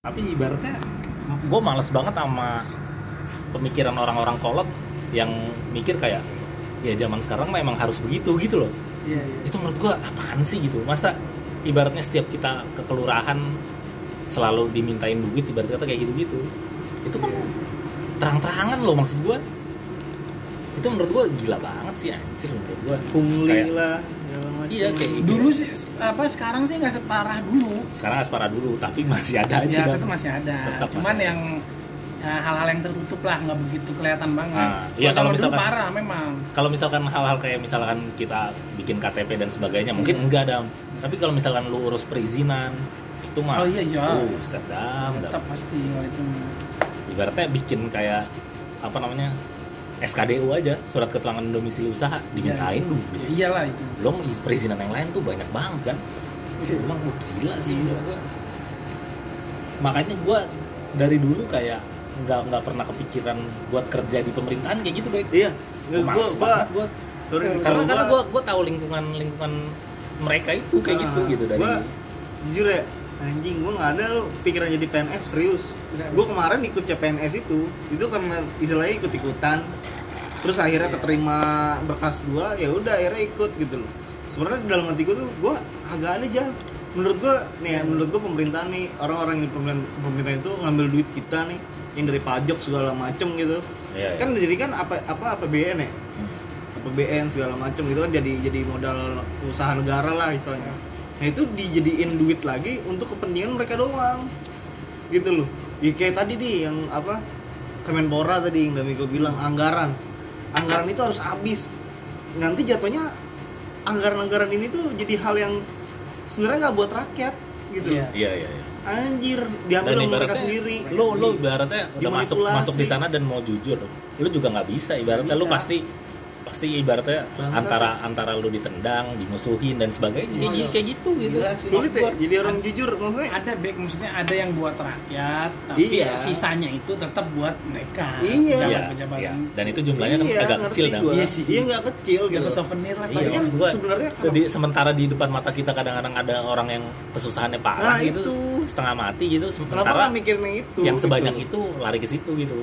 tapi ibaratnya gue males banget sama pemikiran orang-orang kolot yang mikir kayak ya zaman sekarang memang harus begitu gitu loh. Iya, iya. itu menurut gue apaan sih gitu? Masa ibaratnya setiap kita ke kelurahan selalu dimintain duit ibarat kata kayak gitu-gitu. Itu kan terang-terangan loh maksud gue itu menurut gue gila banget sih anjir menurut gue Pungli Kayak- lah iya kayak dulu sih apa sekarang sih nggak separah dulu. Sekarang aspara dulu tapi masih ada aja ya masih ada. Tetap masih cuman ada. yang ya, hal-hal yang tertutup lah nggak begitu kelihatan banget. Ah, iya, kalau kalau dulu misalkan- parah memang. kalau misalkan hal-hal kayak misalkan kita bikin KTP dan sebagainya mungkin enggak dam. Tapi kalau misalkan lu urus perizinan itu mah Oh, iya, iya. uh, set, dam, dam. tetap pasti itu ibaratnya bikin kayak apa namanya SKDU aja surat keterangan domisili usaha dimintain dulu. Ya iyalah itu. Belum perizinan yang lain tuh banyak banget kan. Emang gue gila sih menurut gua. makanya gue dari dulu kayak nggak nggak pernah kepikiran buat kerja di pemerintahan kayak gitu baik Iya. Gua- banget gue karena karena gua- gue gue tahu lingkungan lingkungan mereka itu kayak Ah, gitu gitu dari gua jujur ya anjing gue nggak ada lo pikiran jadi PNS serius. Gue kemarin ikut CPNS itu. Itu karena istilahnya ikut ikutan terus akhirnya keterima berkas gue ya udah akhirnya ikut gitu loh sebenarnya di dalam hati tuh gue agak ada aja menurut gue nih ya menurut gue pemerintahan nih orang-orang yang di pemerintahan, pemerintahan itu ngambil duit kita nih yang dari pajak segala macem gitu Iya, iya. kan jadi kan apa apa APBN ya Hmm. APBN segala macam itu kan jadi jadi modal usaha negara lah istilahnya. Nah itu dijadiin duit lagi untuk kepentingan mereka doang, gitu loh. Ya kayak tadi nih yang apa Kemenpora tadi yang Damiko bilang anggaran, anggaran itu harus habis. Nanti jatuhnya anggaran-anggaran ini tuh jadi hal yang sebenarnya nggak buat rakyat, gitu. Iya. iya iya iya. Anjir, diambil dan sama mereka ibaratnya sendiri. lu lu ibaratnya udah masuk masuk di sana dan mau jujur lu juga nggak bisa ibaratnya lu Bisa. pasti pasti ibaratnya Bangsat. antara antara lu ditendang dimusuhin dan sebagainya kayak, Iya. kayak gitu gitu. Sulit ya, jadi orang jujur maksudnya. ada back maksudnya ada yang buat rakyat tapi Iya. sisanya itu tetap buat mereka Iya. Iya, pejabat-pejabat iya. dan itu jumlahnya kan Iya, agak ngerti kecil dan gua. Iya sih. Iya nggak kecil gitu. dapat souvenir lah Iya, kan sebenarnya kalau- sedi- sementara di depan mata kita kadang-kadang ada orang yang kesusahannya parah Nah, gitu itu. setengah mati gitu sementara mikirin yang itu? yang gitu? sebanyak itu lari ke situ gitu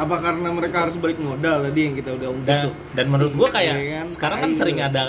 Apa karena mereka harus balik modal tadi yang kita udah ungkit dan tuh? dan menurut gua Iya kayak kan? sekarang kan sering ada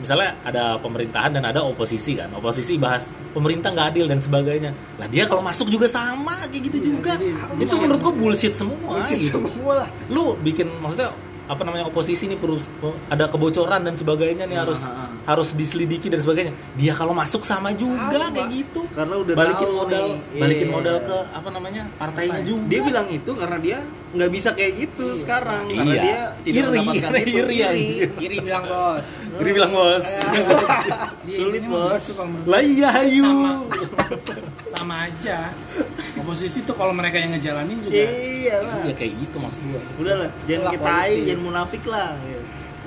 misalnya ada pemerintahan dan ada oposisi kan oposisi bahas pemerintah nggak adil dan sebagainya lah dia kalau masuk juga sama kayak gitu juga itu menurut gua bullshit semua Bullshit gitu. semua lah. lu bikin maksudnya apa namanya oposisi nih perlu ada kebocoran dan sebagainya nih harus Ah, ah. harus diselidiki dan sebagainya dia kalau masuk sama juga Sama. kayak gitu Karena udah balikin tahu modal nih. balikin Iya. modal ke apa namanya partainya juga Dia bilang itu karena dia nggak bisa kayak gitu sekarang karena Iya. dia tidak Iri, mendapatkan iri, itu. iri, anjir. Kiri bilang bos. Jadi bilang bos Dia Sulit, Bos. menurut lah iya ayu sama aja oposisi tuh kalau mereka yang ngejalanin juga Iya lah. iya kayak gitu maksud gua Udah lah, jangan kita tai, politik. jangan munafik lah.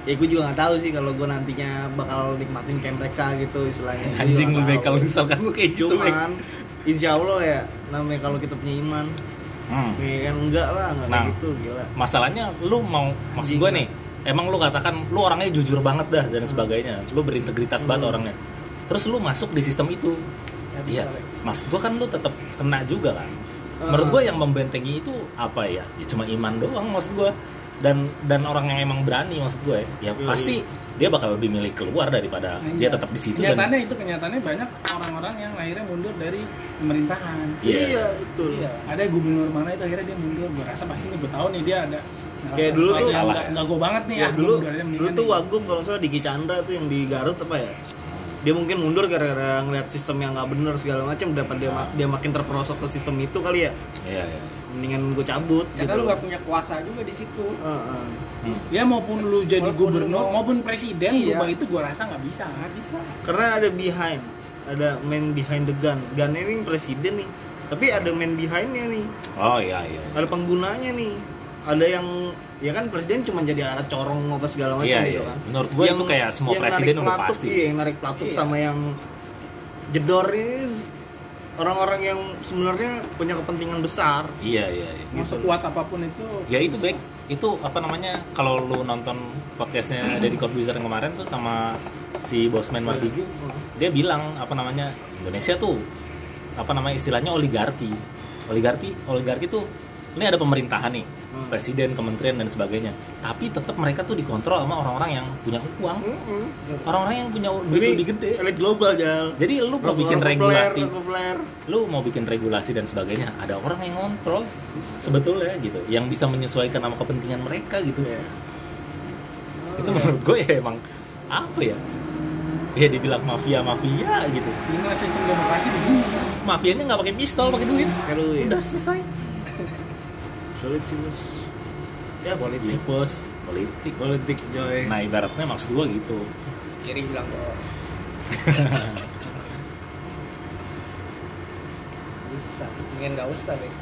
Ya gue juga nggak tahu sih kalau gue nantinya bakal nikmatin kayak mereka gitu istilahnya. Anjing lu kalau misalkan lu kayak gitu Cuman Insya Allah ya namanya kalau kita punya iman Hmm. Ya kan enggak lah, enggak Nah. kayak gitu, gila masalahnya lu mau maksud gue nih emang lu katakan lu orangnya jujur banget dah dan sebagainya lu berintegritas banget Hmm. orangnya terus lu masuk di sistem itu Ya, bisa, iya. Maksud gue kan lu tetap kena juga kan menurut gue yang membentengi itu apa ya ya cuma iman doang maksud gue dan dan orang yang emang berani maksud gue ya Yoi. pasti dia bakal lebih milih keluar daripada Nah, dia iya. tetap di situ dan kenyataannya itu kenyataannya banyak orang-orang yang akhirnya mundur dari pemerintahan Iya. Iya, betul Iya. ada gubernur mana itu akhirnya dia mundur gue rasa pasti nih gue tahu nih dia ada Kayak dulu tuh- nggak nggak gue banget nih Ya, ah, dulu dulu tuh nih. Wagub kalau salah Diki Chandra tuh yang di Garut apa ya dia mungkin mundur gara-gara ngeliat sistem yang nggak bener segala macam dapat dia ma- dia makin terperosok ke sistem itu kali ya iya iya mendingan gue cabut Karena gitu lu gak punya kuasa juga di situ. Heeh. Hmm. ya maupun lu jadi Walaupun gubernur lu- maupun presiden Iya. gua itu gue rasa nggak bisa Nggak bisa. karena ada behind ada man behind the gun gun ini presiden nih tapi ada man behindnya nih oh iya iya ada penggunanya nih ada yang ya kan presiden cuma jadi alat corong apa segala macam Iya, gitu iya. kan Menurut gua itu kayak semua yang presiden narik udah pelatuk, pasti. iya, yang narik pelatuk Iya. sama yang jedor ini orang-orang yang sebenarnya punya kepentingan besar iya iya, iya. mau Gitu. sekuat apa pun itu ya itu baik itu apa namanya kalau lu nonton podcastnya Deddy Corbuzier yang kemarin tuh sama si Bosman Mardigu dia bilang apa namanya Indonesia tuh apa namanya istilahnya oligarki oligarki oligarki tuh ini ada pemerintahan nih Hmm. presiden kementerian dan sebagainya. Tapi tetap mereka tuh dikontrol sama orang-orang yang punya uang. Orang-orang yang punya duit Ini lebih gede. elit global jal. Jadi lu mau bikin regulasi. lu mau bikin regulasi dan sebagainya ada orang yang ngontrol sebetulnya gitu. Yang bisa menyesuaikan sama kepentingan mereka gitu. Iya. itu menurut gue ya emang apa ya? Ya dibilang mafia mafia gitu. Inilah sistem demokrasi begini mafianya nggak pakai pistol pakai duit. Pakai duit. udah selesai sulit sih bos. Ya politik. Iya, bos. Politik politik coy. Nah ibaratnya maksud gue gitu. Kiri bilang bos. Bisa, mendingan nggak usah deh.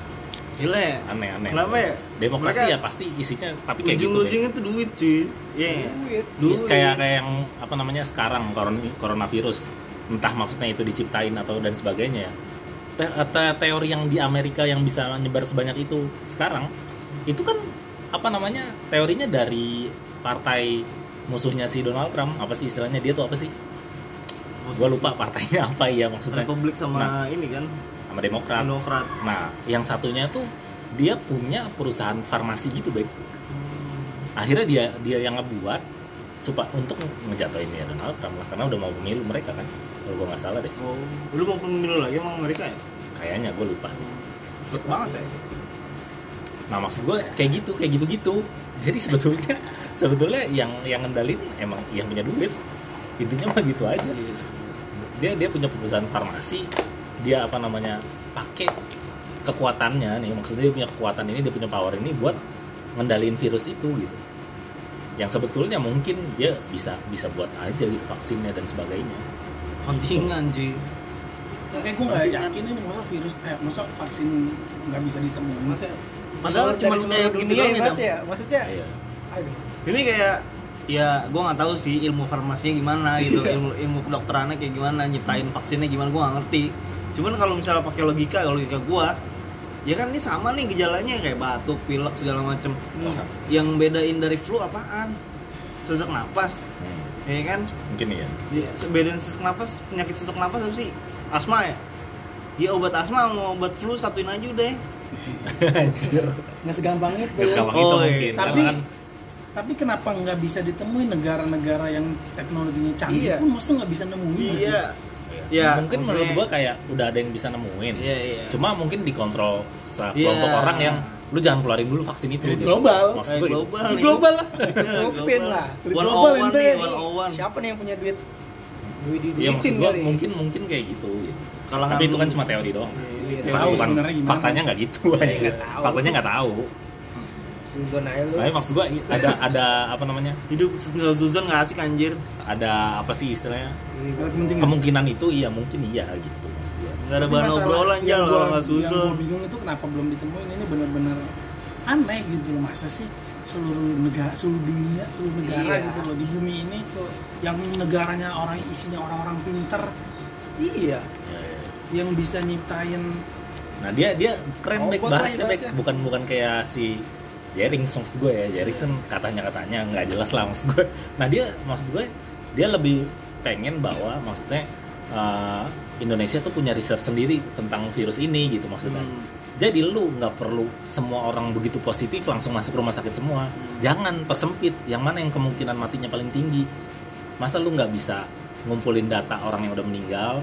gila ya? Aneh-aneh kenapa ya? Demokrasi Mereka ya pasti isinya tapi kayak gitu Bek. ujung-ujungnya tuh duit cuy. Iya. Duit. Iya, kayak kayak yang apa namanya sekarang koron- coronavirus. Entah maksudnya itu diciptain atau dan sebagainya ya Te- te- teori yang di Amerika yang bisa menyebar sebanyak itu sekarang itu kan apa namanya teorinya dari partai musuhnya si Donald Trump apa sih istilahnya dia tuh apa sih? Gue lupa partainya apa ya maksudnya. Republik sama Nah. ini kan? sama Demokrat. Demokrat. Nah yang satunya tuh dia punya perusahaan farmasi gitu baik akhirnya dia dia yang ngebuat supaya untuk ngejatuhin ya Donald Trump lah karena udah mau pemilu mereka kan kalau gue nggak salah deh. Oh lu mau pemilu lagi sama Amerika ya kayaknya gue lupa sih. Cepet banget ya? Nah maksud gue kayak gitu kayak gitu gitu jadi sebetulnya sebetulnya yang yang ngendalin emang yang punya duit. Intinya mah gitu aja. Dia dia punya perusahaan farmasi. Dia apa namanya pakai kekuatannya nih. Maksudnya dia punya kekuatan ini dia punya power ini buat ngendalin virus itu gitu. Yang sebetulnya mungkin dia bisa bisa buat aja gitu vaksinnya dan sebagainya. Kontingan cuy Kayak gue nggak yakin ini masa virus, eh masa vaksin nggak bisa ditemuin sih. Padahal cuma kayak dunia gini ya, ya. Maksudnya, iya. aduh. ini kayak ya gue nggak tahu sih ilmu farmasinya gimana gitu ilmu ilmu kedokterannya kayak gimana nyiptain vaksinnya gimana gue nggak ngerti. Cuman kalau misalnya pakai logika kalau logika gue ya kan ini sama nih gejalanya kayak batuk pilek segala macem. Yang bedain dari flu apaan? Sesak napas. Hmm, ya kan? Mungkin iya. Ya, bedain sesak napas penyakit sesak napas apa sih asma ya ya obat asma mau obat flu satuin aja udah anjir Nggak segampang itu. Gak segampang Oh, itu iya. mungkin Tapi Karena kan tapi kenapa nggak bisa ditemuin negara-negara yang teknologinya canggih Iya. pun masa nggak bisa nemuin? iya iya. Ya, mungkin maksudnya- menurut gua kayak udah ada yang bisa nemuin iya iya cuma mungkin dikontrol Iya. kelompok orang yang lu jangan keluarin dulu vaksin itu gitu. global. maksud gue global nih. global lah Ngupin lah. Global on one ente. Siapa nih yang punya duit? Iya maksud gua kali. mungkin mungkin kayak gitu, gitu. Kalangan- tapi itu kan cuma teori doang Iya, Teori Tahu gimana? faktanya nggak gitu Iya, anjir. nggak tahu. faktanya nggak tahu Suzon aja lu. tapi maksud gua ada ada apa namanya hidup tinggal Susan nggak asik anjir ada apa sih istilahnya Nggak penting. kemungkinan itu iya mungkin iya gitu maksud gua nggak ada bahan obrolan yang jal gua- kalau nggak Yang gue Susan bingung itu kenapa belum ditemuin ini benar-benar aneh gitu loh masa sih seluruh negara seluruh dunia seluruh negara Iya. gitu loh di bumi ini tuh yang negaranya orang isinya orang-orang pinter iya Ya, ya. yang bisa nyiptain Nah dia dia keren baik Robot lah bahasnya baik bukan bukan kayak si Jering maksud gue ya Jering kan katanya katanya nggak jelas lah maksud gue. Nah dia maksud gue dia lebih pengen bahwa maksudnya uh, Indonesia tuh punya research sendiri tentang virus ini gitu maksudnya. Hmm. Jadi lu nggak perlu semua orang begitu positif langsung masuk rumah sakit semua. Jangan persempit. Yang mana yang kemungkinan matinya paling tinggi. Masa lu nggak bisa ngumpulin data orang yang udah meninggal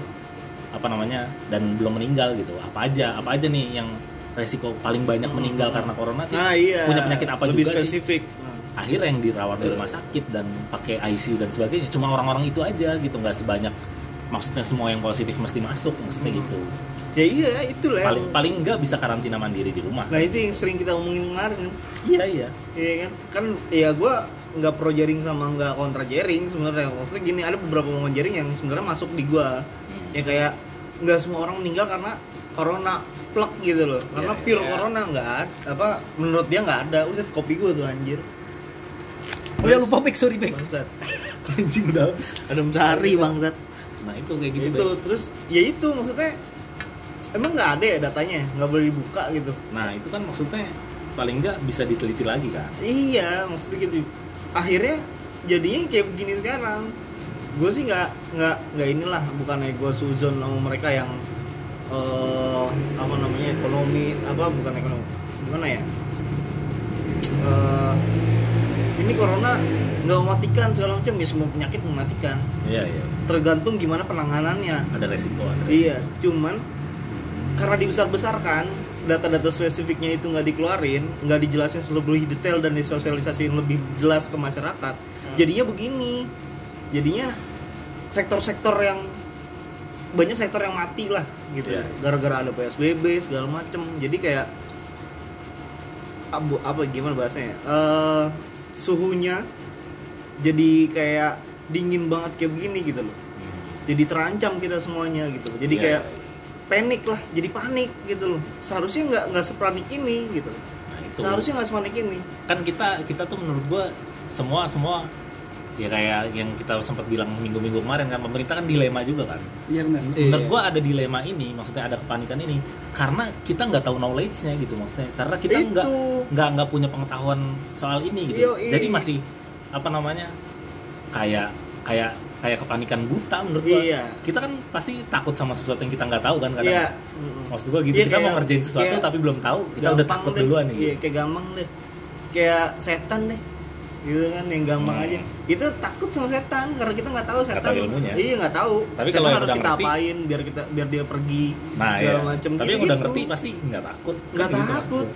apa namanya dan belum meninggal gitu. Apa aja? Apa aja nih yang resiko paling banyak meninggal karena corona nah iya punya penyakit apa lebih juga sih? spesifik akhirnya yang dirawat di rumah sakit dan pakai ICU dan sebagainya cuma orang-orang itu aja gitu nggak sebanyak maksudnya semua yang positif mesti masuk maksudnya Hmm. gitu ya iya itulah. Paling paling nggak bisa karantina mandiri di rumah. Nah itu yang sering kita omongin kemarin kan. Iya iya. Iya kan? Kan ya gue nggak pro jaring sama nggak kontra jaring sebenarnya. Maksudnya gini ada beberapa omongan jaring yang sebenarnya masuk di gue Hmm. ya kayak nggak semua orang meninggal karena corona plek gitu loh. Karena Iya, pure iya. corona nggak ada apa menurut dia nggak ada. Udah kopi gue tuh anjir. Oh ya lupa Bek, sorry bangsat. Anjing udah habis. Ada mencari bangsat. Nah itu kayak gitu itu terus ya itu maksudnya emang nggak ada ya datanya? Nggak boleh dibuka gitu. Nah itu kan maksudnya paling nggak bisa diteliti lagi kan iya maksudnya gitu. Akhirnya jadinya kayak begini sekarang. Gue sih nggak nggak nggak inilah bukannya gue suzon sama mereka yang eh apa namanya ekonomi apa bukan ekonomi gimana ya? Eh, ini corona nggak mematikan segala macam ya semua penyakit mematikan. Iya iya. Tergantung gimana penanganannya. Ada resiko ada resiko. iya cuman karena dibesar-besarkan data-data spesifiknya itu nggak dikeluarin nggak dijelasin lebih detail dan disosialisasiin lebih jelas ke masyarakat. Jadinya begini. Jadinya sektor-sektor yang banyak sektor yang mati lah gitu. Iya. gara-gara ada psbb segala macem. Jadi kayak abu apa gimana bahasanya? Eh, suhunya jadi kayak dingin banget kayak begini gitu loh. Hmm. jadi terancam kita semuanya gitu. Jadi Iya, kayak iya. Panik lah jadi panik gitu loh. Seharusnya nggak nggak sepanik ini gitu. Nah itu. Seharusnya nggak sepanik ini. Kan kita kita tuh menurut gua semua semua ya kayak yang kita sempat bilang minggu-minggu kemarin kan pemerintah kan dilema juga kan. Iya benar. Iya. menurut gua ada dilema ini maksudnya ada kepanikan ini karena kita nggak tahu knowledge-nya gitu maksudnya. Karena kita nggak nggak nggak punya pengetahuan soal ini gitu. Yoi. jadi masih apa namanya kayak kayak kayak kepanikan buta menurut gua. Iya. kita kan pasti takut sama sesuatu yang kita nggak tahu kan kadang. Iya. Maksud gua gitu Iya, kita mau kayak- ngerjain sesuatu tapi belum tahu kita udah takut deh. duluan nih. Iya kayak gampang deh. Kayak setan deh. Gitu kan yang gampang Hmm. aja. Kita takut sama setan karena kita nggak tahu setan. tahu ilmunya. iya nggak tahu. Tapi setan kalau harus kita ngerti- apain biar kita biar dia pergi nah segala ya macem tapi gitu yang udah ngerti pasti nggak takut. Nggak Kan gitu takut.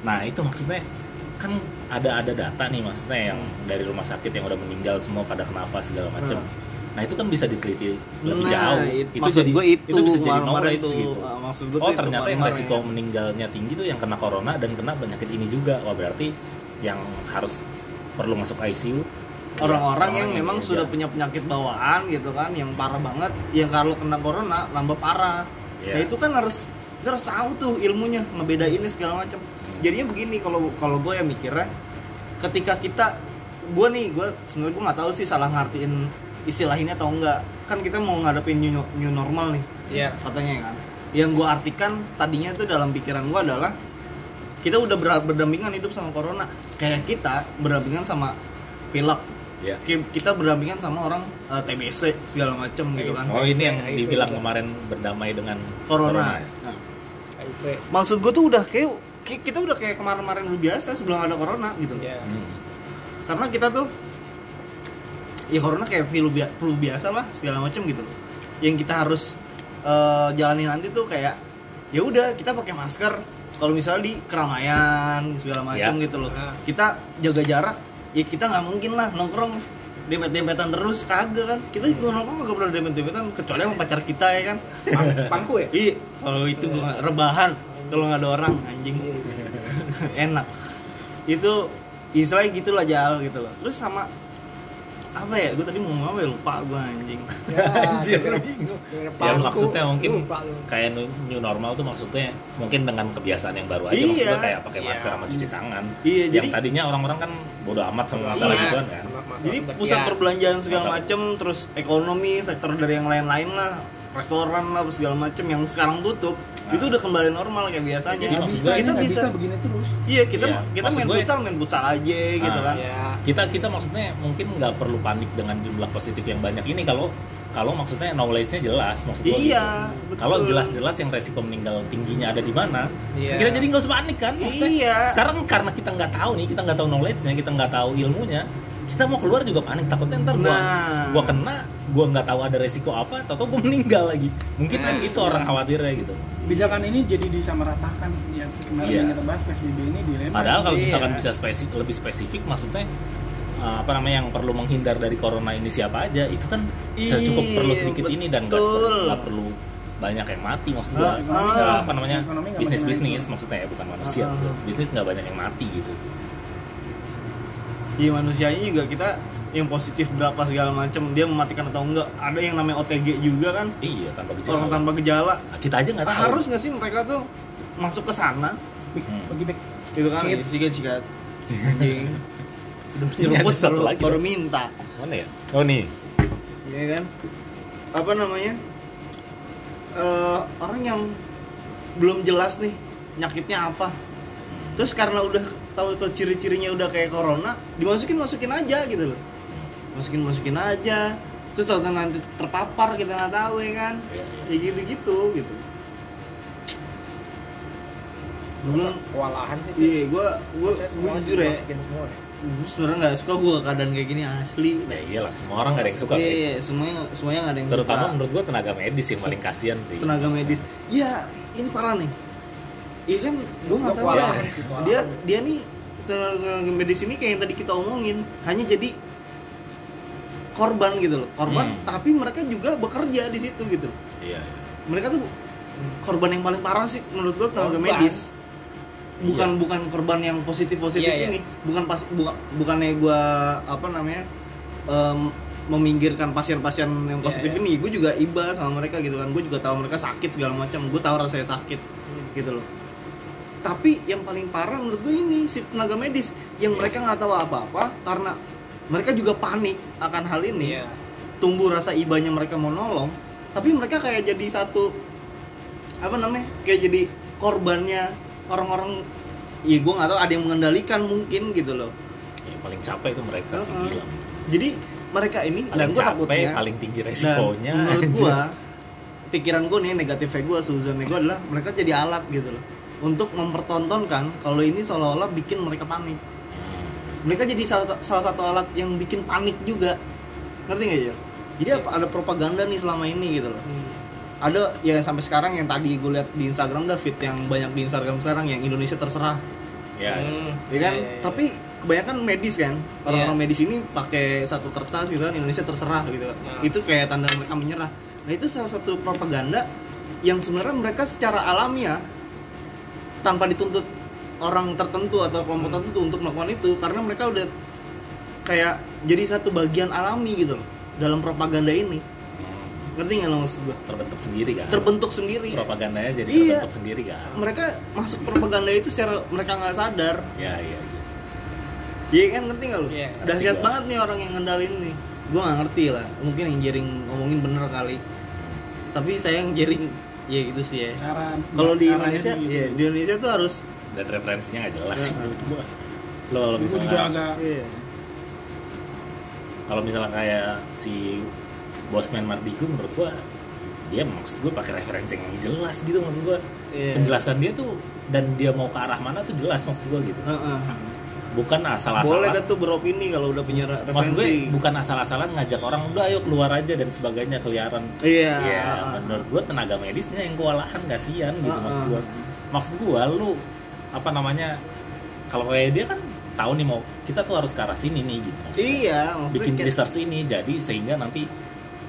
nah itu maksudnya kan ada ada data nih maksudnya yang dari rumah sakit yang udah meninggal semua pada kenapa segala macam nah itu kan bisa diteliti lebih Nah, jauh it- itu maksud jadi gue itu, bisa jadi knowledge itu. gitu Ah, maksud gue oh tuh itu ternyata yang resiko ya. meninggalnya tinggi tuh yang kena corona dan kena penyakit ini juga wah berarti yang harus perlu masuk ICU orang-orang ya, yang memang ini sudah aja. punya penyakit bawaan gitu kan yang parah banget yang kalau kena corona nambah parah Iya. nah itu kan harus kita harus tahu tuh ilmunya ngebedainnya segala macam Hmm. jadinya begini kalau kalau gue ya mikirnya ketika kita gue nih gue sebenarnya gue nggak tahu sih salah ngartiin istilah ini atau enggak kan kita mau ngadepin new, new normal nih Iya. katanya kan yang gue artikan tadinya tuh dalam pikiran gue adalah kita udah ber- berdampingan hidup sama corona kayak kita berdampingan sama pilek ya Kayak kita berdampingan sama orang eh, TBC segala macem gitu kan oh ini yang HIV dibilang juga. kemarin berdamai dengan corona, ya? Nah, HIV. maksud gue tuh udah kayak kita udah kayak kemarin-kemarin dulu biasa sebelum ada corona gitu loh. Iya. Hmm. karena kita tuh ya corona kayak flu, flu biasa lah segala macem gitu loh. Yang kita harus eh, jalani nanti tuh kayak ya udah kita pakai masker. Kalau misalnya di keramaian segala macam Ya. gitu loh. Ah. kita jaga jarak ya kita nggak mungkin lah nongkrong dempet-dempetan terus kagak kan. Kita juga nongkrong gak pernah dempet-dempetan kecuali sama pacar kita ya kan. Pang- pangku ya? iya kalau itu gua rebahan kalau nggak ada orang anjing. Enak. Itu istilahnya gitulah jal gitu loh. Terus sama apa ya gue tadi mau ngomong apa ya lupa gue anjing Ya, Anjir. denger- denger Ya maksudnya mungkin lupa lu. kayak new- normal tuh maksudnya mungkin dengan kebiasaan yang baru aja Iya. maksudnya kayak pakai Iya. masker sama cuci tangan. Iya, yang jadi- tadinya orang-orang kan bodo amat sama masalah Iya. gituan kan. Jadi pusat perbelanjaan segala Masalah. macem terus ekonomi sektor dari yang lain-lain lah restoran lah segala macem yang sekarang tutup Nah. itu udah kembali normal kayak biasanya Jadi maksud bisa, gue- kita bisa bisa begini terus. iya kita Iya, kita maksud main gue- futsal main futsal aja gitu Ah, kan Ya. Kita kita maksudnya mungkin nggak perlu panik dengan jumlah positif yang banyak ini kalau kalau maksudnya knowledge-nya jelas maksud gue iya gitu. Kalau jelas-jelas yang resiko meninggal tingginya ada di mana, Iya. kita jadi nggak usah panik kan? Maksudnya, Iya. Sekarang karena kita nggak tahu nih, kita nggak tahu knowledge-nya, kita nggak tahu ilmunya, kita mau keluar juga panik takutnya ntar gua Nah. gua kena, gua nggak tahu ada resiko apa, atau gua meninggal lagi. Mungkin kan Nah, gitu orang khawatirnya gitu. Kebijakan ini jadi disamaratakan ya kemarin Iya. yang kita bahas PSBB ini dilema. Padahal kalau Iya. misalkan bisa spesifik, lebih spesifik, maksudnya uh, apa namanya yang perlu menghindar dari corona ini siapa aja, itu kan Iya, cukup perlu sedikit ini dan nggak betul. nggak perlu banyak yang mati maksud gua. Ah, nggak- apa namanya bisnis bisnis maksudnya ya bukan manusia Ah. maksudnya. bisnis nggak banyak yang mati gitu Iya manusianya juga kita yang positif berapa segala macam dia mematikan atau enggak. Ada yang namanya OTG juga kan? Iya tanpa gejala. Orang tanpa gejala. Nah, kita aja nggak tahu. harus nggak sih mereka tuh masuk ke sana? Hmm. bagi back. gitu kan Kit. sikat sikat. Anjing udah Ini nyeruput baru, lagi. baru minta. Mana ya? Oh nih. Ya kan? Apa namanya? Eh orang yang belum jelas nih nyakitnya apa? Terus karena udah tahu tuh ciri-cirinya udah kayak corona dimasukin masukin aja gitu loh. Masukin masukin aja. Terus tahu nanti terpapar kita nggak tahu ya kan? Iya, iya. ya gitu gitu. Gitu gue bilang kewalahan sih iya gue gue gue jujur ya ya. gue sebenarnya nggak suka gue keadaan kayak gini asli. Ya iyalah semua orang gak ada yang suka iya iya, semuanya semuanya nggak ada yang terutama suka. menurut gua tenaga medis yang paling kasihan sih. Tenaga medis. Ya ini parah nih iya kan gue nggak tahu. ya dia dia nih tenaga medis ini kayak yang tadi kita omongin. Hanya jadi korban gitu loh. Korban Hmm. tapi mereka juga bekerja di situ gitu. Iya mereka tuh korban yang paling parah sih menurut gue tenaga Korban. medis. Bukan Iya. bukan korban yang positif positif Iya, iya. ini. Bukan pas bukan bukannya gue apa namanya em, meminggirkan pasien-pasien yang Iya, positif iya. ini. Gue juga iba sama mereka gitu kan. Gue juga tahu mereka sakit segala macam. Gue tahu rasanya sakit gitu loh tapi yang paling parah menurut gue ini si tenaga medis yang Iya mereka sih. nggak tahu apa-apa karena mereka juga panik akan hal ini iya tumbuh rasa ibanya mereka mau nolong tapi mereka kayak jadi satu apa namanya kayak jadi korbannya orang-orang ya gue nggak tahu ada yang mengendalikan mungkin gitu loh yang paling capek itu mereka sih Heeh. bilang jadi mereka ini dan paling gue capek takutnya paling tinggi dan resikonya menurut anjir. gue pikiran gue nih negatifnya gue suzonnya gue adalah mereka jadi alat gitu loh untuk mempertontonkan kalau ini seolah-olah bikin mereka panik. Hmm. mereka jadi salah, salah satu alat yang bikin panik juga. Ngerti nggak ya jadi apa ada propaganda nih selama ini gitu loh. Ada ya sampai sekarang yang tadi gue lihat di Instagram dah fit yang banyak di Instagram sekarang yang Indonesia terserah. Ya Hmm, ya kan? Iya, iya, iya. tapi kebanyakan medis kan? Orang-orang Iya. medis ini pakai satu kertas gitu kan Indonesia terserah gitu. Kan Nah. itu kayak tanda mereka menyerah. Nah itu salah satu propaganda yang sebenarnya mereka secara alamiah tanpa dituntut orang tertentu atau kelompok Hmm. tertentu untuk melakukan itu karena mereka udah kayak jadi satu bagian alami gitu loh dalam propaganda ini Hmm. ngerti nggak lo maksud gua terbentuk sendiri kan terbentuk sendiri propagandanya jadi Iya. terbentuk sendiri kan mereka masuk propaganda itu secara mereka nggak sadar ya iya iya Iya kan ngerti nggak lu? Iya, Dahsyat banget nih orang yang ngendalin nih. Gua nggak ngerti lah. Mungkin yang jaring ngomongin bener kali. Tapi saya yang jaring ya gitu sih ya. cara Kalau di Indonesia, gitu. iya di Indonesia tuh harus dan referensinya nggak jelas sih Heeh. menurut gua lo kalau Gua juga misalnya agak iya. kalau misalnya kayak si Bosman Mardigu menurut gua dia maksud gua pakai referensi yang jelas gitu maksud gua Iya. penjelasan dia tuh dan dia mau ke arah mana tuh jelas maksud gua gitu Heeh. Bukan Boleh asal-asalan dah tuh beropini kalau udah punya re- maksud gue referensi. bukan asal-asalan ngajak orang udah ayo keluar aja dan sebagainya keliaran Iya. ya menurut gua tenaga medisnya yang kewalahan kasihan gitu Heeh. maksud gua maksud gua lu apa namanya kalau kayak dia kan tahu nih mau kita tuh harus ke arah sini nih gitu maksudnya. Iya, maksudnya bikin kayak- research ini jadi sehingga nanti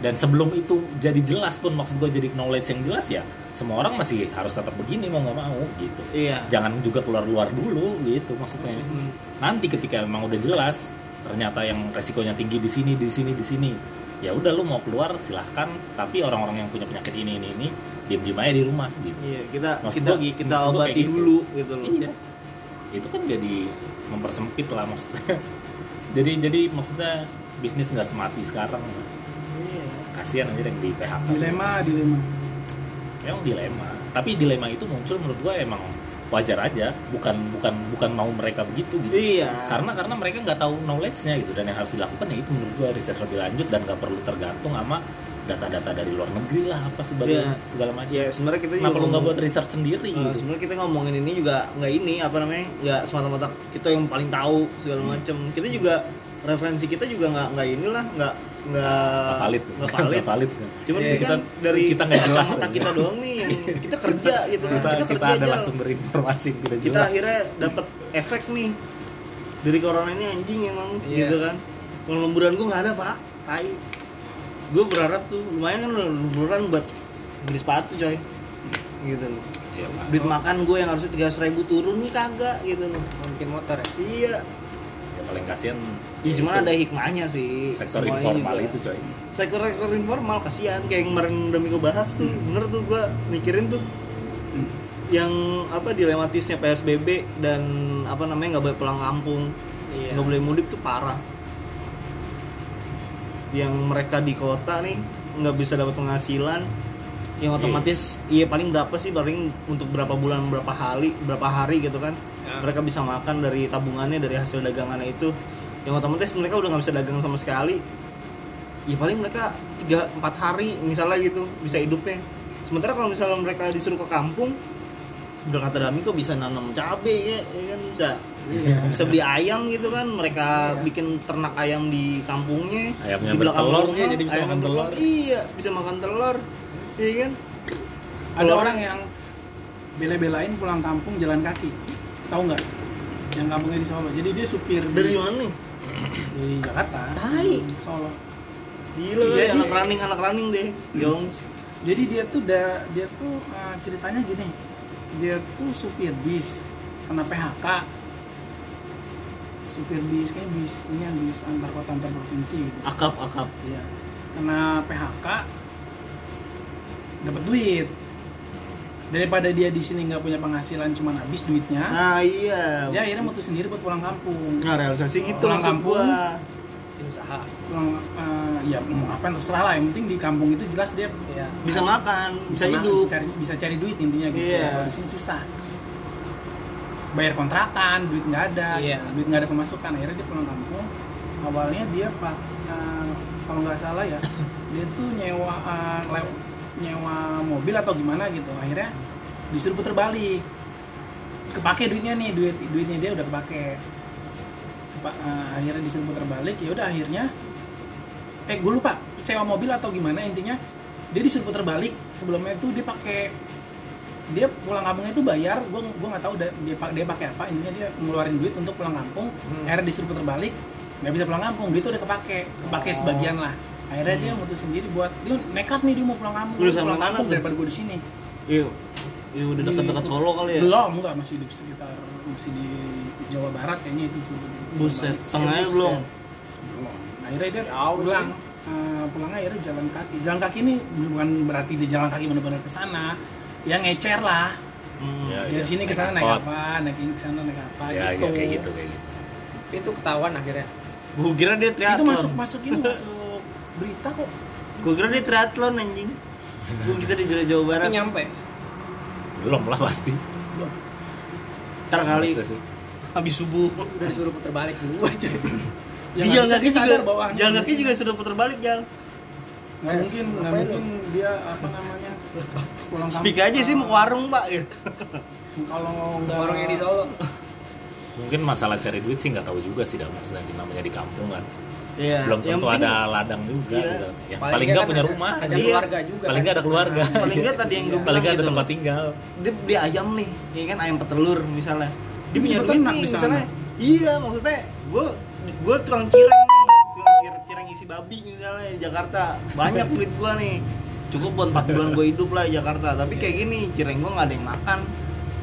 dan sebelum itu jadi jelas pun maksud gue jadi knowledge yang jelas ya semua orang masih harus tetap begini mau nggak mau gitu Iya. jangan juga keluar luar dulu gitu maksudnya Hmm. nanti ketika memang udah jelas ternyata yang resikonya tinggi di sini di sini di sini ya udah lu mau keluar silahkan tapi orang-orang yang punya penyakit ini ini ini diem diem aja di rumah gitu Iya, kita Maksud kita gua kita obati gitu. dulu gitu loh. iya itu kan jadi mempersempit lah maksudnya jadi jadi maksudnya bisnis nggak semati sekarang. Kasihan aja yang di PHK dilema dilema. Emang dilema. Tapi dilema itu muncul menurut gua emang wajar aja. Bukan bukan bukan mau mereka begitu gitu. Iya. karena karena mereka nggak tahu knowledge-nya gitu. Dan yang harus dilakukan ya itu menurut gua riset lebih lanjut dan nggak perlu tergantung sama data-data dari luar negeri lah apa sebagai Iya. segala macam. Ya sebenarnya kita kenapa lu nggak buat research sendiri Uh, gitu? sebenarnya kita ngomongin ini juga nggak ini apa namanya nggak semata-mata kita yang paling tahu segala Hmm. macam. Kita juga referensi kita juga nggak nggak inilah nggak nggak valid nggak valid. Nggak valid. cuman Iya, ini kita kan dari kita nggak jelas. aja. kita doang nih yang kita kerja gitu kan. kita kita, kita kerja adalah aja. sumber informasi yang tidak kita jelas. akhirnya dapat efek nih. Dari corona ini anjing emang Iya. gitu kan. Kalau lemburan gua nggak ada pak. Tai. Gue berharap tuh lumayan kan lemburan buat beli sepatu coy. Gitu loh. Iya, duit makan gue yang harusnya tiga ribu turun nih kagak gitu loh. Mungkin motor ya? Iya. ya paling kasihan ya cuman ada hikmahnya sih. Sektor semuanya informal juga. itu coy. Sektor sektor informal kasihan. Kayak yang kemarin udah Miko bahas tuh bener tuh gue mikirin tuh yang apa dilematisnya PSBB dan apa namanya nggak boleh pulang kampung. Iya. Nggak boleh mudik tuh parah. Yang mereka di kota nih nggak bisa dapat penghasilan. Yang otomatis iya paling berapa sih? Paling untuk berapa bulan berapa hari berapa hari gitu kan Ya. mereka bisa makan dari tabungannya dari hasil dagangannya itu. Yang otomatis mereka udah nggak bisa dagang sama sekali. Ya paling mereka tiga empat hari misalnya gitu bisa hidupnya. Sementara kalau misalnya mereka disuruh ke kampung udah kata Dami kok bisa nanam cabe ya, ya kan bisa Iya. bisa beli ayam gitu kan. Mereka bikin ternak ayam di kampungnya Ayamnya di belakang rumah, jadi bisa makan telur. iya bisa makan telur. Iya kan? Ada Telur- orang yang bela-belain pulang kampung jalan kaki. Tahu nggak? Yang kampungnya di Solo. Jadi dia supir dari mana nih Dari Jakarta. Tai. Solo. gila Jadi- ya, anak running anak running deh Yongs Jadi dia tuh da, dia tuh eh, ceritanya gini. Dia tuh supir bis kena PHK. Supir bis kayak bis ini yang bis antar kota antar provinsi gitu. akap akap Iya. Kena PHK dapat duit. Daripada dia di sini nggak punya penghasilan cuman habis duitnya, nah iya dia akhirnya mutus sendiri buat pulang kampung. nah realisasi gitu Pulang kampung. gua usaha. Pulang eh, ya mau apa yang terserah lah. Yang penting di kampung itu jelas dia Iya. bisa makan bisa ma- hidup cari, bisa cari duit intinya gitu. Iya. Kalau di sini susah. Bayar kontrakan, duit nggak ada, Iya. duit nggak ada pemasukan. Akhirnya dia pulang kampung. Awalnya dia pak eh, kalau nggak salah ya, dia tuh nyewa lew- nyewa mobil atau gimana gitu. Akhirnya disuruh puter balik. Kepake duitnya nih, duit duitnya dia udah kepake. Kepa- eh, akhirnya disuruh puter balik. Ya udah akhirnya eh gue lupa sewa mobil atau gimana intinya dia disuruh puter balik sebelumnya itu dia pakai dia pulang kampungnya itu bayar gue gue nggak tahu dia dia pakai apa intinya dia ngeluarin duit untuk pulang kampung Hmm. akhirnya disuruh puter balik nggak bisa pulang kampung duit itu udah kepake kepake Oh. sebagian lah akhirnya dia mutus sendiri buat dia nekat nih dia mau pulang kampung. Lu sama pulang mana kampung daripada gue di sini. Iya. Iya udah dekat-dekat Solo kali ya? Belum enggak masih di sekitar masih di Jawa Barat kayaknya itu buset setengahnya belum? Belum. akhirnya dia Jauh, pulang Eh, pulangnya akhirnya jalan kaki. Jalan kaki ini bukan berarti dia jalan kaki benar-benar ke sana. Ya ngecer lah. Hmm. Ya, dari iya. sini ke sana naik apa naik ini ke sana naik apa ya, gitu. ya kayak gitu kayak gitu. Itu ketahuan akhirnya. gua kira dia itu triathlon. masuk masuk ini masuk berita kok. Gua kira dia triathlon anjing. Gua kita di Jawa- Jawa Barat. Tapi nyampe. belum lah pasti. Ntar kali. Habis subuh. Udah disuruh puter balik dulu aja. Ya, di jalan kaki juga jalan kaki juga sudah putar balik jalan nggak mungkin nggak mungkin dia apa namanya pulang kampung. speak aja sih mau ke warung pak. Ya kalau nggak Warungnya di Solo. mungkin masalah cari duit sih nggak taau juga sih dah maksudnya di- namanya di kampung kan Iya, belum tentu penting- ada ladang juga Iya. gitu. ya, Paling paling nggak kan punya ada- rumah. Ada Iya. keluarga juga. paling nggak ada keluarga. Paling nggak tadi yang gue paling nggak ada gitu. tempat tinggal. Dia beli ayam nih ya kan ayam petelur misalnya. Dia punya duit nih misalnya. Iya maksudnya gue gue tukang cireng nih tukang cireng, cireng isi babi misalnya di Jakarta. Banyak duit gue nih. Cukup buat 4 bulan gue hidup lah di Jakarta. Tapi kayak gini cireng gue nggak ada yang makan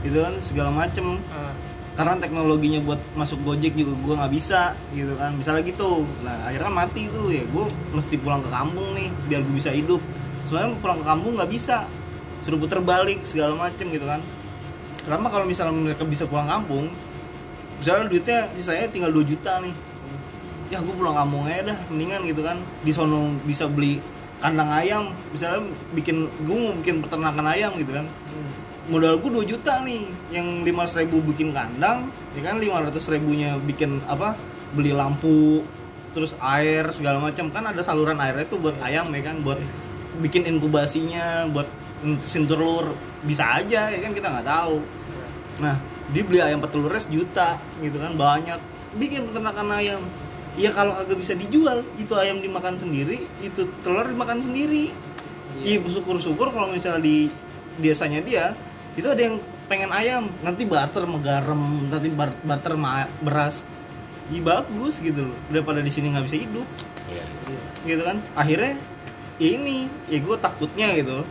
gitu kan segala macem. Ah, karena teknologinya buat masuk Gojek juga gue nggak bisa gitu kan. Misalnya gitu. Nah akhirnya mati tuh ya. Gue mesti pulang ke kampung nih biar gue bisa hidup. Sebenarnya pulang ke kampung nggak bisa. Suruh puter balik segala macem gitu kan. Kenapa kalau misalnya mereka bisa pulang kampung misalnya duitnya sisanya tinggal 2 juta nih. Ya gue pulang kampung aja dah mendingan gitu kan. Di sono bisa beli kandang ayam misalnya bikin gue mau bikin peternakan ayam gitu kan. Hmm. Modal gue 2 juta nih. Yang 500 ribu bikin kandang ya kan 500 ribunya bikin apa beli lampu terus air segala macam. Kan ada saluran airnya tuh buat ayam ya kan buat bikin inkubasinya buat ngetesin telur. Bisa aja ya kan kita nggak tahu. Nah dia beli ayam petelurnya sejuta gitu kan banyak. Bikin peternakan ayam. Ya kalau agak bisa dijual itu ayam dimakan sendiri itu telur dimakan sendiri. Iya, syukur-syukur kalau misalnya di desanya dia itu ada yang pengen ayam, nanti barter sama garam, nanti bar- barter sama beras. Iya bagus gitu loh, daripada di sini nggak bisa hidup, Iya. gitu kan. Akhirnya ya ini, ya gue takutnya gitu.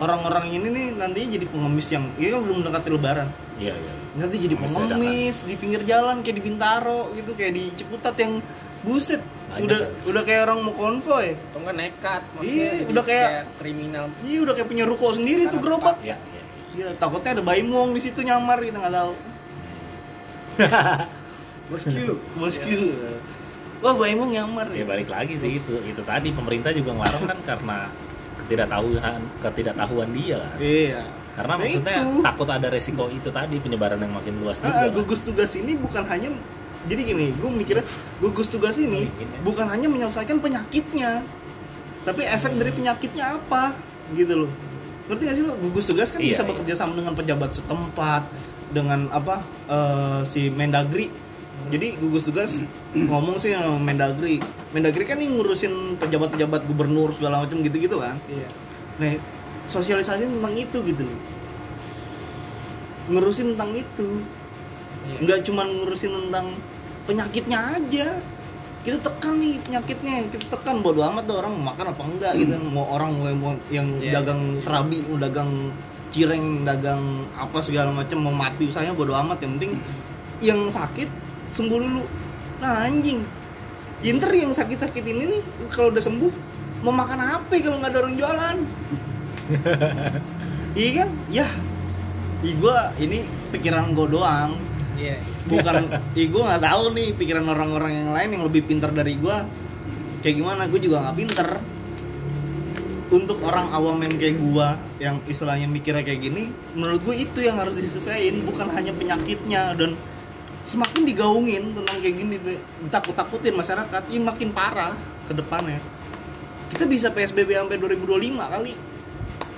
Orang-orang ini nih nantinya jadi pengemis yang, ya kan belum mendekati lebaran. iya iya Nanti jadi Pengemis pengemis di pinggir jalan kayak di Bintaro gitu, kayak di Ciputat yang buset. Banyak udah kan? udah kayak orang mau konvoy. Atau enggak nekat. Iya, udah kayak- kriminal. Iya udah kayak punya ruko sendiri tuh gerobak. iya iya takutnya ada baimong di situ nyamar kita nggak tahu. Bosku. Bosku. Wah, baimong nyamar. ya balik lagi sih itu itu tadi pemerintah juga ngelarang kan karena ketidaktahuan ketidaktahuan dia kan Iya. karena Nah, maksudnya itu. takut ada resiko itu tadi penyebaran yang makin luas juga Ah, kan. gugus tugas ini bukan hanya jadi gini, gue mikirnya gugus tugas ini bukan hanya menyelesaikan penyakitnya, tapi efek dari penyakitnya apa, gitu loh. Ngerti gak sih lo gugus tugas kan Iya, bisa iya. bekerja sama dengan pejabat setempat dengan apa eh, si Mendagri. Jadi gugus tugas ngomong sih sama Mendagri. Mendagri kan nih ngurusin pejabat-pejabat gubernur segala macam gitu-gitu kan. Iya. nah sosialisasi tentang itu gitu loh. Ngurusin tentang itu. Iya. nggak cuma ngurusin tentang penyakitnya aja kita tekan nih penyakitnya kita tekan bodo amat tuh orang mau makan apa enggak gitu. Mau orang mau, yang Iya. dagang serabi mau dagang cireng dagang apa segala macam mau mati usahanya bodo amat. Yang penting yang sakit sembuh dulu. Nah anjing. Inter yang sakit-sakit ini nih kalau udah sembuh mau makan apa kalau nggak ada orang jualan? Iya kan? Ya. Ih, gua ini pikiran gue doang Iya. bukan ih gue nggak tahu nih pikiran orang-orang yang lain yang lebih pintar dari gue kayak gimana? Gue juga nggak pinter untuk orang awam yang kayak gue yang istilahnya mikirnya kayak gini menurut gue itu yang harus diselesaikan bukan hanya penyakitnya dan semakin digaungin tentang kayak gini tuh, ditakut-takutin masyarakat ini makin parah ke depannya. Kita bisa PSBB sampai 2025 kali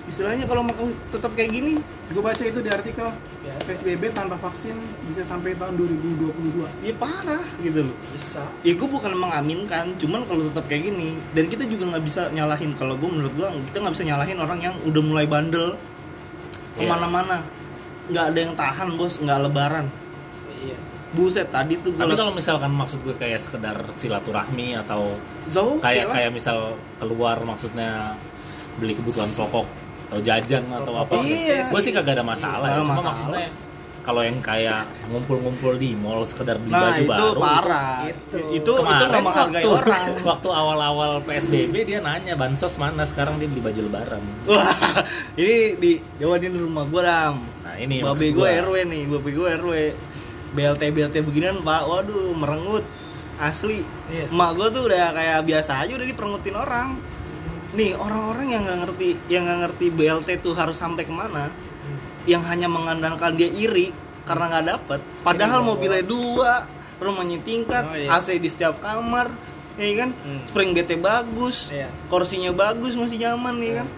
istilahnya kalau mau tetap kayak gini gue baca itu di artikel Biasa. PSBB tanpa vaksin bisa sampai tahun 2022 ya parah gitu loh Bisa. Ya gue bukan mengaminkan, cuman kalau tetap kayak gini dan kita juga nggak bisa nyalahin kalau gue menurut gue kita nggak bisa nyalahin orang yang udah mulai bandel Iya. ke mana-mana nggak ada yang tahan bos nggak lebaran Iya. sih. buset tadi tuh gue Tapi kalau misalkan maksud gue kayak sekedar silaturahmi atau jauh kayak lah. kayak misal keluar maksudnya beli kebutuhan pokok atau jajan atau apa Iya. gue sih kagak ada masalah ya. cuma masalah. maksudnya kalau yang kayak ngumpul-ngumpul di mall sekedar beli nah baju itu baru parah Itu. itu itu Kemarin nggak menghargai waktu, orang waktu awal-awal PSBB dia nanya bansos mana sekarang dia beli baju lebaran wah ini di Jawa di rumah gue dam nah ini babe maksud gue gua. RW nih babe gue RW BLT BLT beginian pak waduh merengut asli Iya. emak gue tuh udah kayak biasa aja udah diperengutin orang nih orang-orang yang nggak ngerti yang nggak ngerti BLT tuh harus sampai ke mana yang hanya mengandalkan dia iri karena nggak dapet padahal Iri, mobilnya bos. dua rumahnya tingkat Oh, iya. AC di setiap kamar ya kan Hmm. spring BT bagus Iya. kursinya bagus masih nyaman ya kan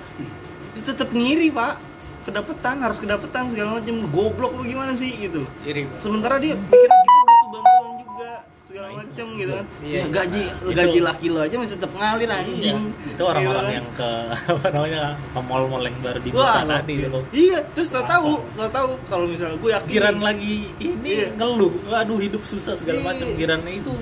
itu tetap ngiri pak kedapetan harus kedapetan segala macam goblok lu gimana sih gitu Iri. Sementara dia mikirnya Nah, itu maksud gitu kan Iya. ya gaji Itu- gaji laki lo aja masih tetap ngalir Iya, anjing itu orang-orang Gitu kan. yang ke apa namanya ke mall-mall yang baru dibuka Wah, tadi iya. itu iya terus tau Masa? tahu tau tahu kalau misalnya gue yakin Giran lagi ini Iya. ngeluh, aduh hidup susah segala Iya. macam. Girannya itu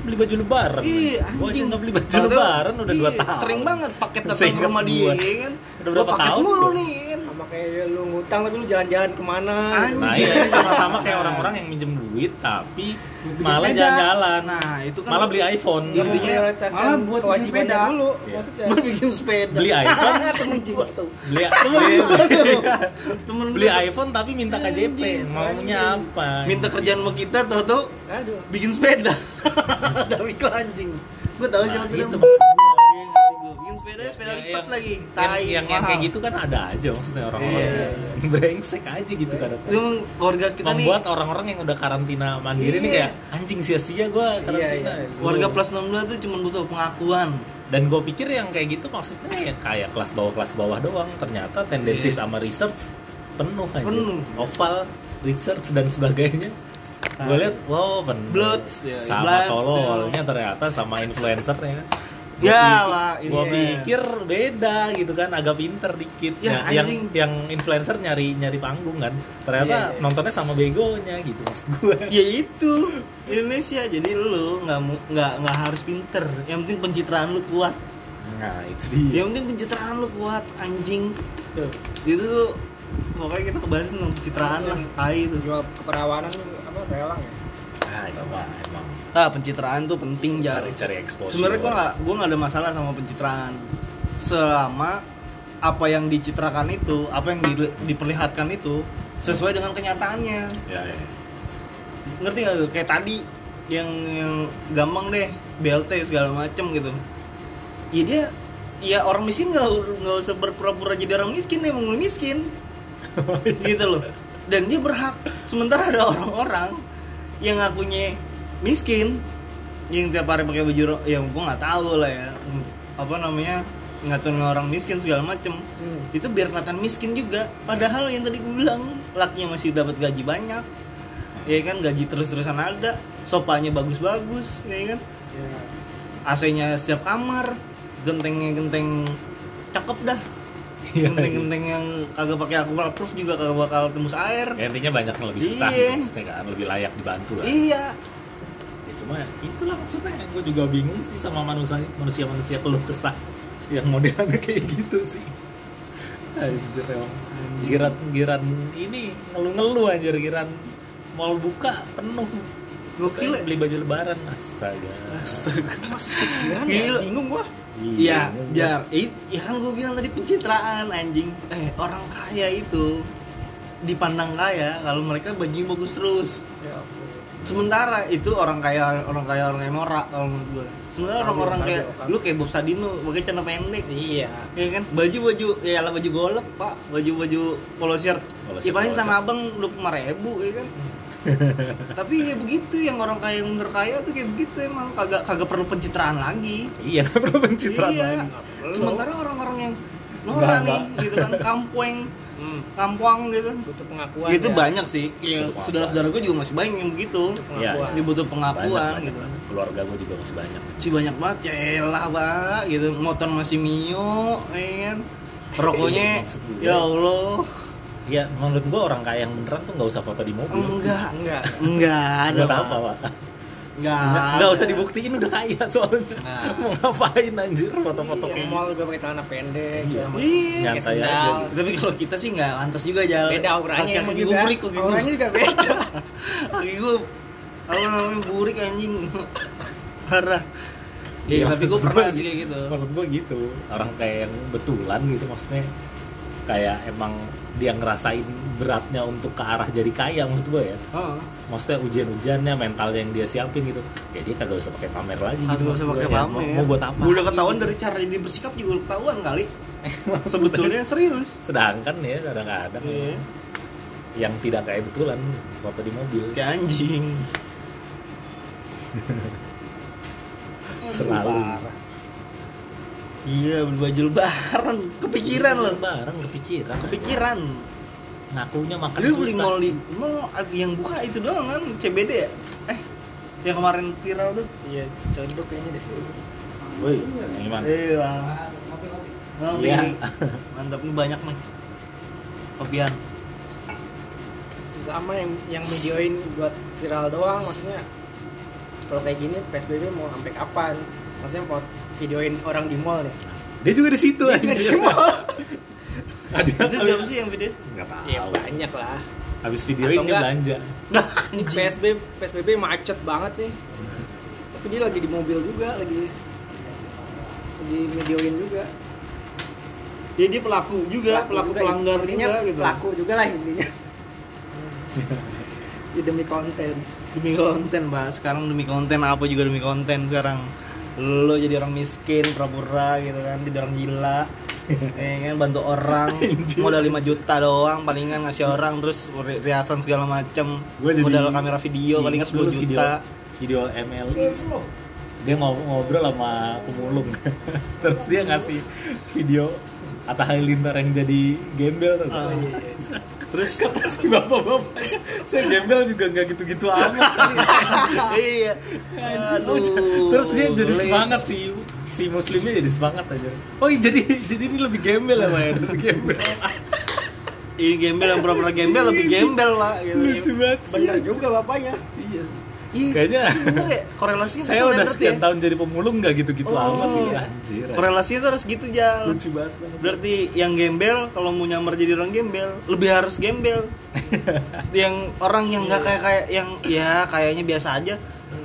beli baju lebaran. Iya, Gua aja anjing. nggak beli baju Tahu-tahu, lebaran udah dua iya, tahun. Sering banget paket datang ke rumah dia, gua. ya kan? Udah berapa paket tahun mulu nih, kan? Sama kayak lu ngutang tapi lu jalan-jalan ke mana? Anjing. Nah, iya ini sama-sama kayak orang-orang yang minjem duit tapi Bikin malah jalan-jalan. Nah, itu kan malah beli iPhone. Dia Intinya, malah buat bikin kewajibannya sepeda. dulu Iya. maksudnya. Gua bikin sepeda. Beli iPhone. Temen gua tuh. Beli, Temen beli, gua tuh. Temen beli iPhone tapi minta KJP. Maunya apa? Minta kerjaan sama kita tuh tuh Aduh. bikin sepeda. Dari kelanjing. Gua tahu Nah, siapa itu Dam. Gua. Bikin sepeda, sepeda Ya, lipat yang- lagi. yang, Tai, yang, yang mahal. kayak gitu kan ada aja maksudnya orang-orang Iya, brengsek aja gitu kan emang keluarga kita nih membuat orang-orang yang udah karantina mandiri nih Iya. kayak anjing sia-sia gue karantina Iya, iya. warga plus 62 tuh cuma butuh pengakuan. dan gue pikir yang kayak gitu maksudnya ya kayak kelas bawah kelas bawah doang ternyata tendensi Iya. sama research penuh aja Penuh. oval research dan sebagainya gue lihat wow penuh Bloods, ya, sama Bloods, tololnya ternyata sama influencernya Ya, Pak, gue iya. pikir beda gitu kan agak pinter dikit. Ya, Nah, yang anjing. yang influencer nyari nyari panggung kan. Ternyata Iya, iya. nontonnya sama begonya gitu maksud gue ya itu. Indonesia jadi lu nggak nggak nggak harus pinter. Yang penting pencitraan lu kuat. Nah itu dia. Yang penting pencitraan lu kuat anjing. Tuh itu tuh pokoknya kita kebahas tentang pencitraan lah tai itu. Jual keperawanan apa relang ya? Ah apa emang ah pencitraan tuh penting jar. Cari-cari exposure. Sebenarnya gua nggak gua nggak ada masalah sama pencitraan. Selama apa yang dicitrakan itu apa yang di- diperlihatkan itu sesuai dengan kenyataannya. Ya, ya. ngerti gak tuh? Kayak tadi yang yang gampang deh BLT segala macem gitu. Ya dia ya orang miskin nggak nggak usah berpura-pura jadi orang miskin emang miskin. Gitu loh. Dan dia berhak. Sementara ada orang-orang yang ngakunya miskin yang tiap hari pakai baju ya gua nggak tahu lah ya. Apa namanya ngatain orang miskin segala macem. Hmm. itu biar kelihatan miskin juga. Padahal yang tadi gue bilang lakinya masih dapat gaji banyak. Ya kan gaji terus-terusan ada. Sopanya bagus-bagus ya kan? Ya. AC-nya setiap kamar gentengnya genteng cakep dah genteng-genteng yang kagak pakai aku proof juga kagak bakal tembus air Ya, intinya banyak yang lebih susah Iya. maksudnya kan lebih layak dibantu kan. iya Ya, cuma itulah maksudnya gue juga bingung sih sama manusia manusia manusia keluh kesah yang modelnya kayak gitu sih. Anjir emang. Giran giran ini ngeluh-ngeluh anjir giran mall buka penuh. Gokil ya? beli baju lebaran astaga. Masih pikiran ya? Bingung gua. Iya, jar. Eh, ya kan gue bilang tadi pencitraan anjing. Eh, orang kaya itu dipandang kaya kalau mereka bajunya bagus terus. Ya. Sementara itu orang kaya orang kaya orang kaya norak kalau menurut gue. Sementara orang-orang kayak lu kayak Bob Sadino pakai celana pendek. Iya. Ya kan? Baju-baju ya lah baju golek, Pak. Baju-baju polo shirt. Ya paling tanah abang 25 ribu ya kan. Tapi ya begitu yang orang kaya yang bener kaya tuh kayak begitu emang kagak kagak perlu pencitraan lagi. Iya, nggak perlu pencitraan Iya. lagi. Sementara orang-orang yang Nora nih gitu kan kampueng Hmm. kampuang gitu Butuh pengakuan. itu ya. banyak sih pengakuan. saudara-saudara gue juga masih banyak yang begitu Iya, Pengakuan. dia butuh pengakuan Banyak, gitu banyak. Keluarga gue juga masih banyak. sih banyak banget ya elah pak gitu motor masih mio ya kan rokoknya gue. ya allah Iya, menurut gue orang kaya yang beneran tuh nggak usah foto di mobil. enggak Enggak. enggak ada Buat Pak. apa, Pak? enggak Nggak, nggak ada. usah dibuktiin udah kaya soalnya. Nah. Mau ngapain anjir foto-foto Iya, ke mall juga pakai celana pendek. Iya. iya Nyantai aja. tapi kalau kita sih nggak pantas juga jalan Beda auranya juga. gue burik kaki gue Auranya juga beda. kaki gue apa namanya burik anjing parah iya Iya, tapi gue pernah gua sih gitu. kayak gitu Maksud gue gitu, orang kayak yang betulan gitu maksudnya kayak emang dia ngerasain beratnya untuk ke arah jadi kaya maksud gue ya. Heeh. Maksudnya ujian-ujiannya mental yang dia siapin gitu. Ya dia kagak usah pakai pamer lagi Kagak gitu. usah pakai ya. pamer. Mau, mau buat apa? Udah ketahuan gitu. dari cara dia bersikap juga udah ketahuan kali. Sebetulnya serius. Sedangkan ya kadang-kadang Iya. yang tidak kayak betulan foto di mobil Kayak anjing. selalu Iya, beli baju lebaran. Kepikiran loh. bareng kepikiran Kepikiran. ngakunya makan Lu beli susah mall di mall ada yang buka itu doang kan CBD ya? Eh, yang kemarin viral tuh. Iya, cendok kayaknya deh. Woi, yang gimana? Iya. Ngopi. Iya. Mantap nih banyak nih. Kopian. sama yang yang videoin buat viral doang maksudnya kalau kayak gini PSBB mau sampai kapan maksudnya videoin orang di mall nih Dia juga di situ Dia juga di mall. Ada Itu siapa sih yang video? Enggak tahu. ya banyak lah Habis videoin dia belanja. Nah, PSBB PSBB macet banget nih tapi dia lagi di mobil juga lagi lagi videoin juga Ya dia pelaku juga, pelaku, juga, pelanggar intinya juga gitu. pelaku juga lah intinya ya demi konten Demi konten, Pak. Sekarang demi konten apa juga demi konten sekarang. Lo jadi orang miskin, pura-pura gitu kan, jadi orang gila. ya kan bantu orang. Modal 5 juta doang palingan ngasih orang terus ri- riasan segala macem. Gua jadi- modal kamera video palingan Ingat dulu 10 video juta. video MLI dia ngob- ngobrol sama pemulung. Terus dia ngasih video Atta Halilintar yang jadi gembel tuh. Oh, iya, terus? Kata si bapak-bapak. Saya gembel juga nggak gitu-gitu amat. Kali." iya. Aduh. Terus dia jadi semangat sih si muslimnya jadi semangat aja. Oh iya, jadi jadi ini lebih gembel ya Pak, ya? Lebih gembel. Ini gembel yang pura-pura gembel lebih gembel pak gitu. lucu banget bener juga bapaknya. Iya sih. Iya, Kayaknya bener ya korelasinya saya ya udah sekian ya? tahun jadi pemulung nggak gitu-gitu Oh. amat iya anjir. korelasinya tuh harus gitu jal. Lucu banget berarti yang gembel kalau mau nyamar jadi orang gembel lebih harus gembel. Yang orang yang nggak kayak kayak yang ya kayaknya biasa aja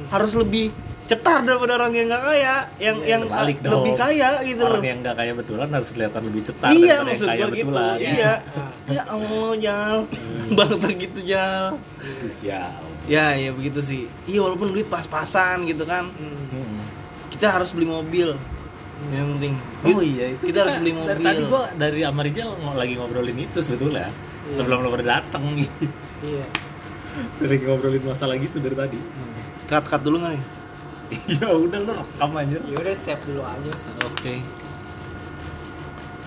harus lebih cetar daripada orang yang nggak kaya. Yang Iya, yang kebalik ka- lebih dong. kaya gitu loh. orang yang nggak kaya betulan harus kelihatan lebih cetar iya daripada maksud yang kaya gitu. betulan. Iya. Ya allah jal. Bangsa gitu jal. Ya ya ya begitu sih. Iya walaupun duit pas-pasan gitu kan. Hmm. kita harus beli mobil. Yang penting. Oh iya itu kita harus beli mobil. Dari tadi gua dari Amarijal lagi ngobrolin itu sebetulnya. Sebelum lo pada datang iya. Sering ngobrolin masalah gitu dari tadi. Cut cut dulu nggak nih? Ya udah lo rekam aja. Ya udah save dulu aja oke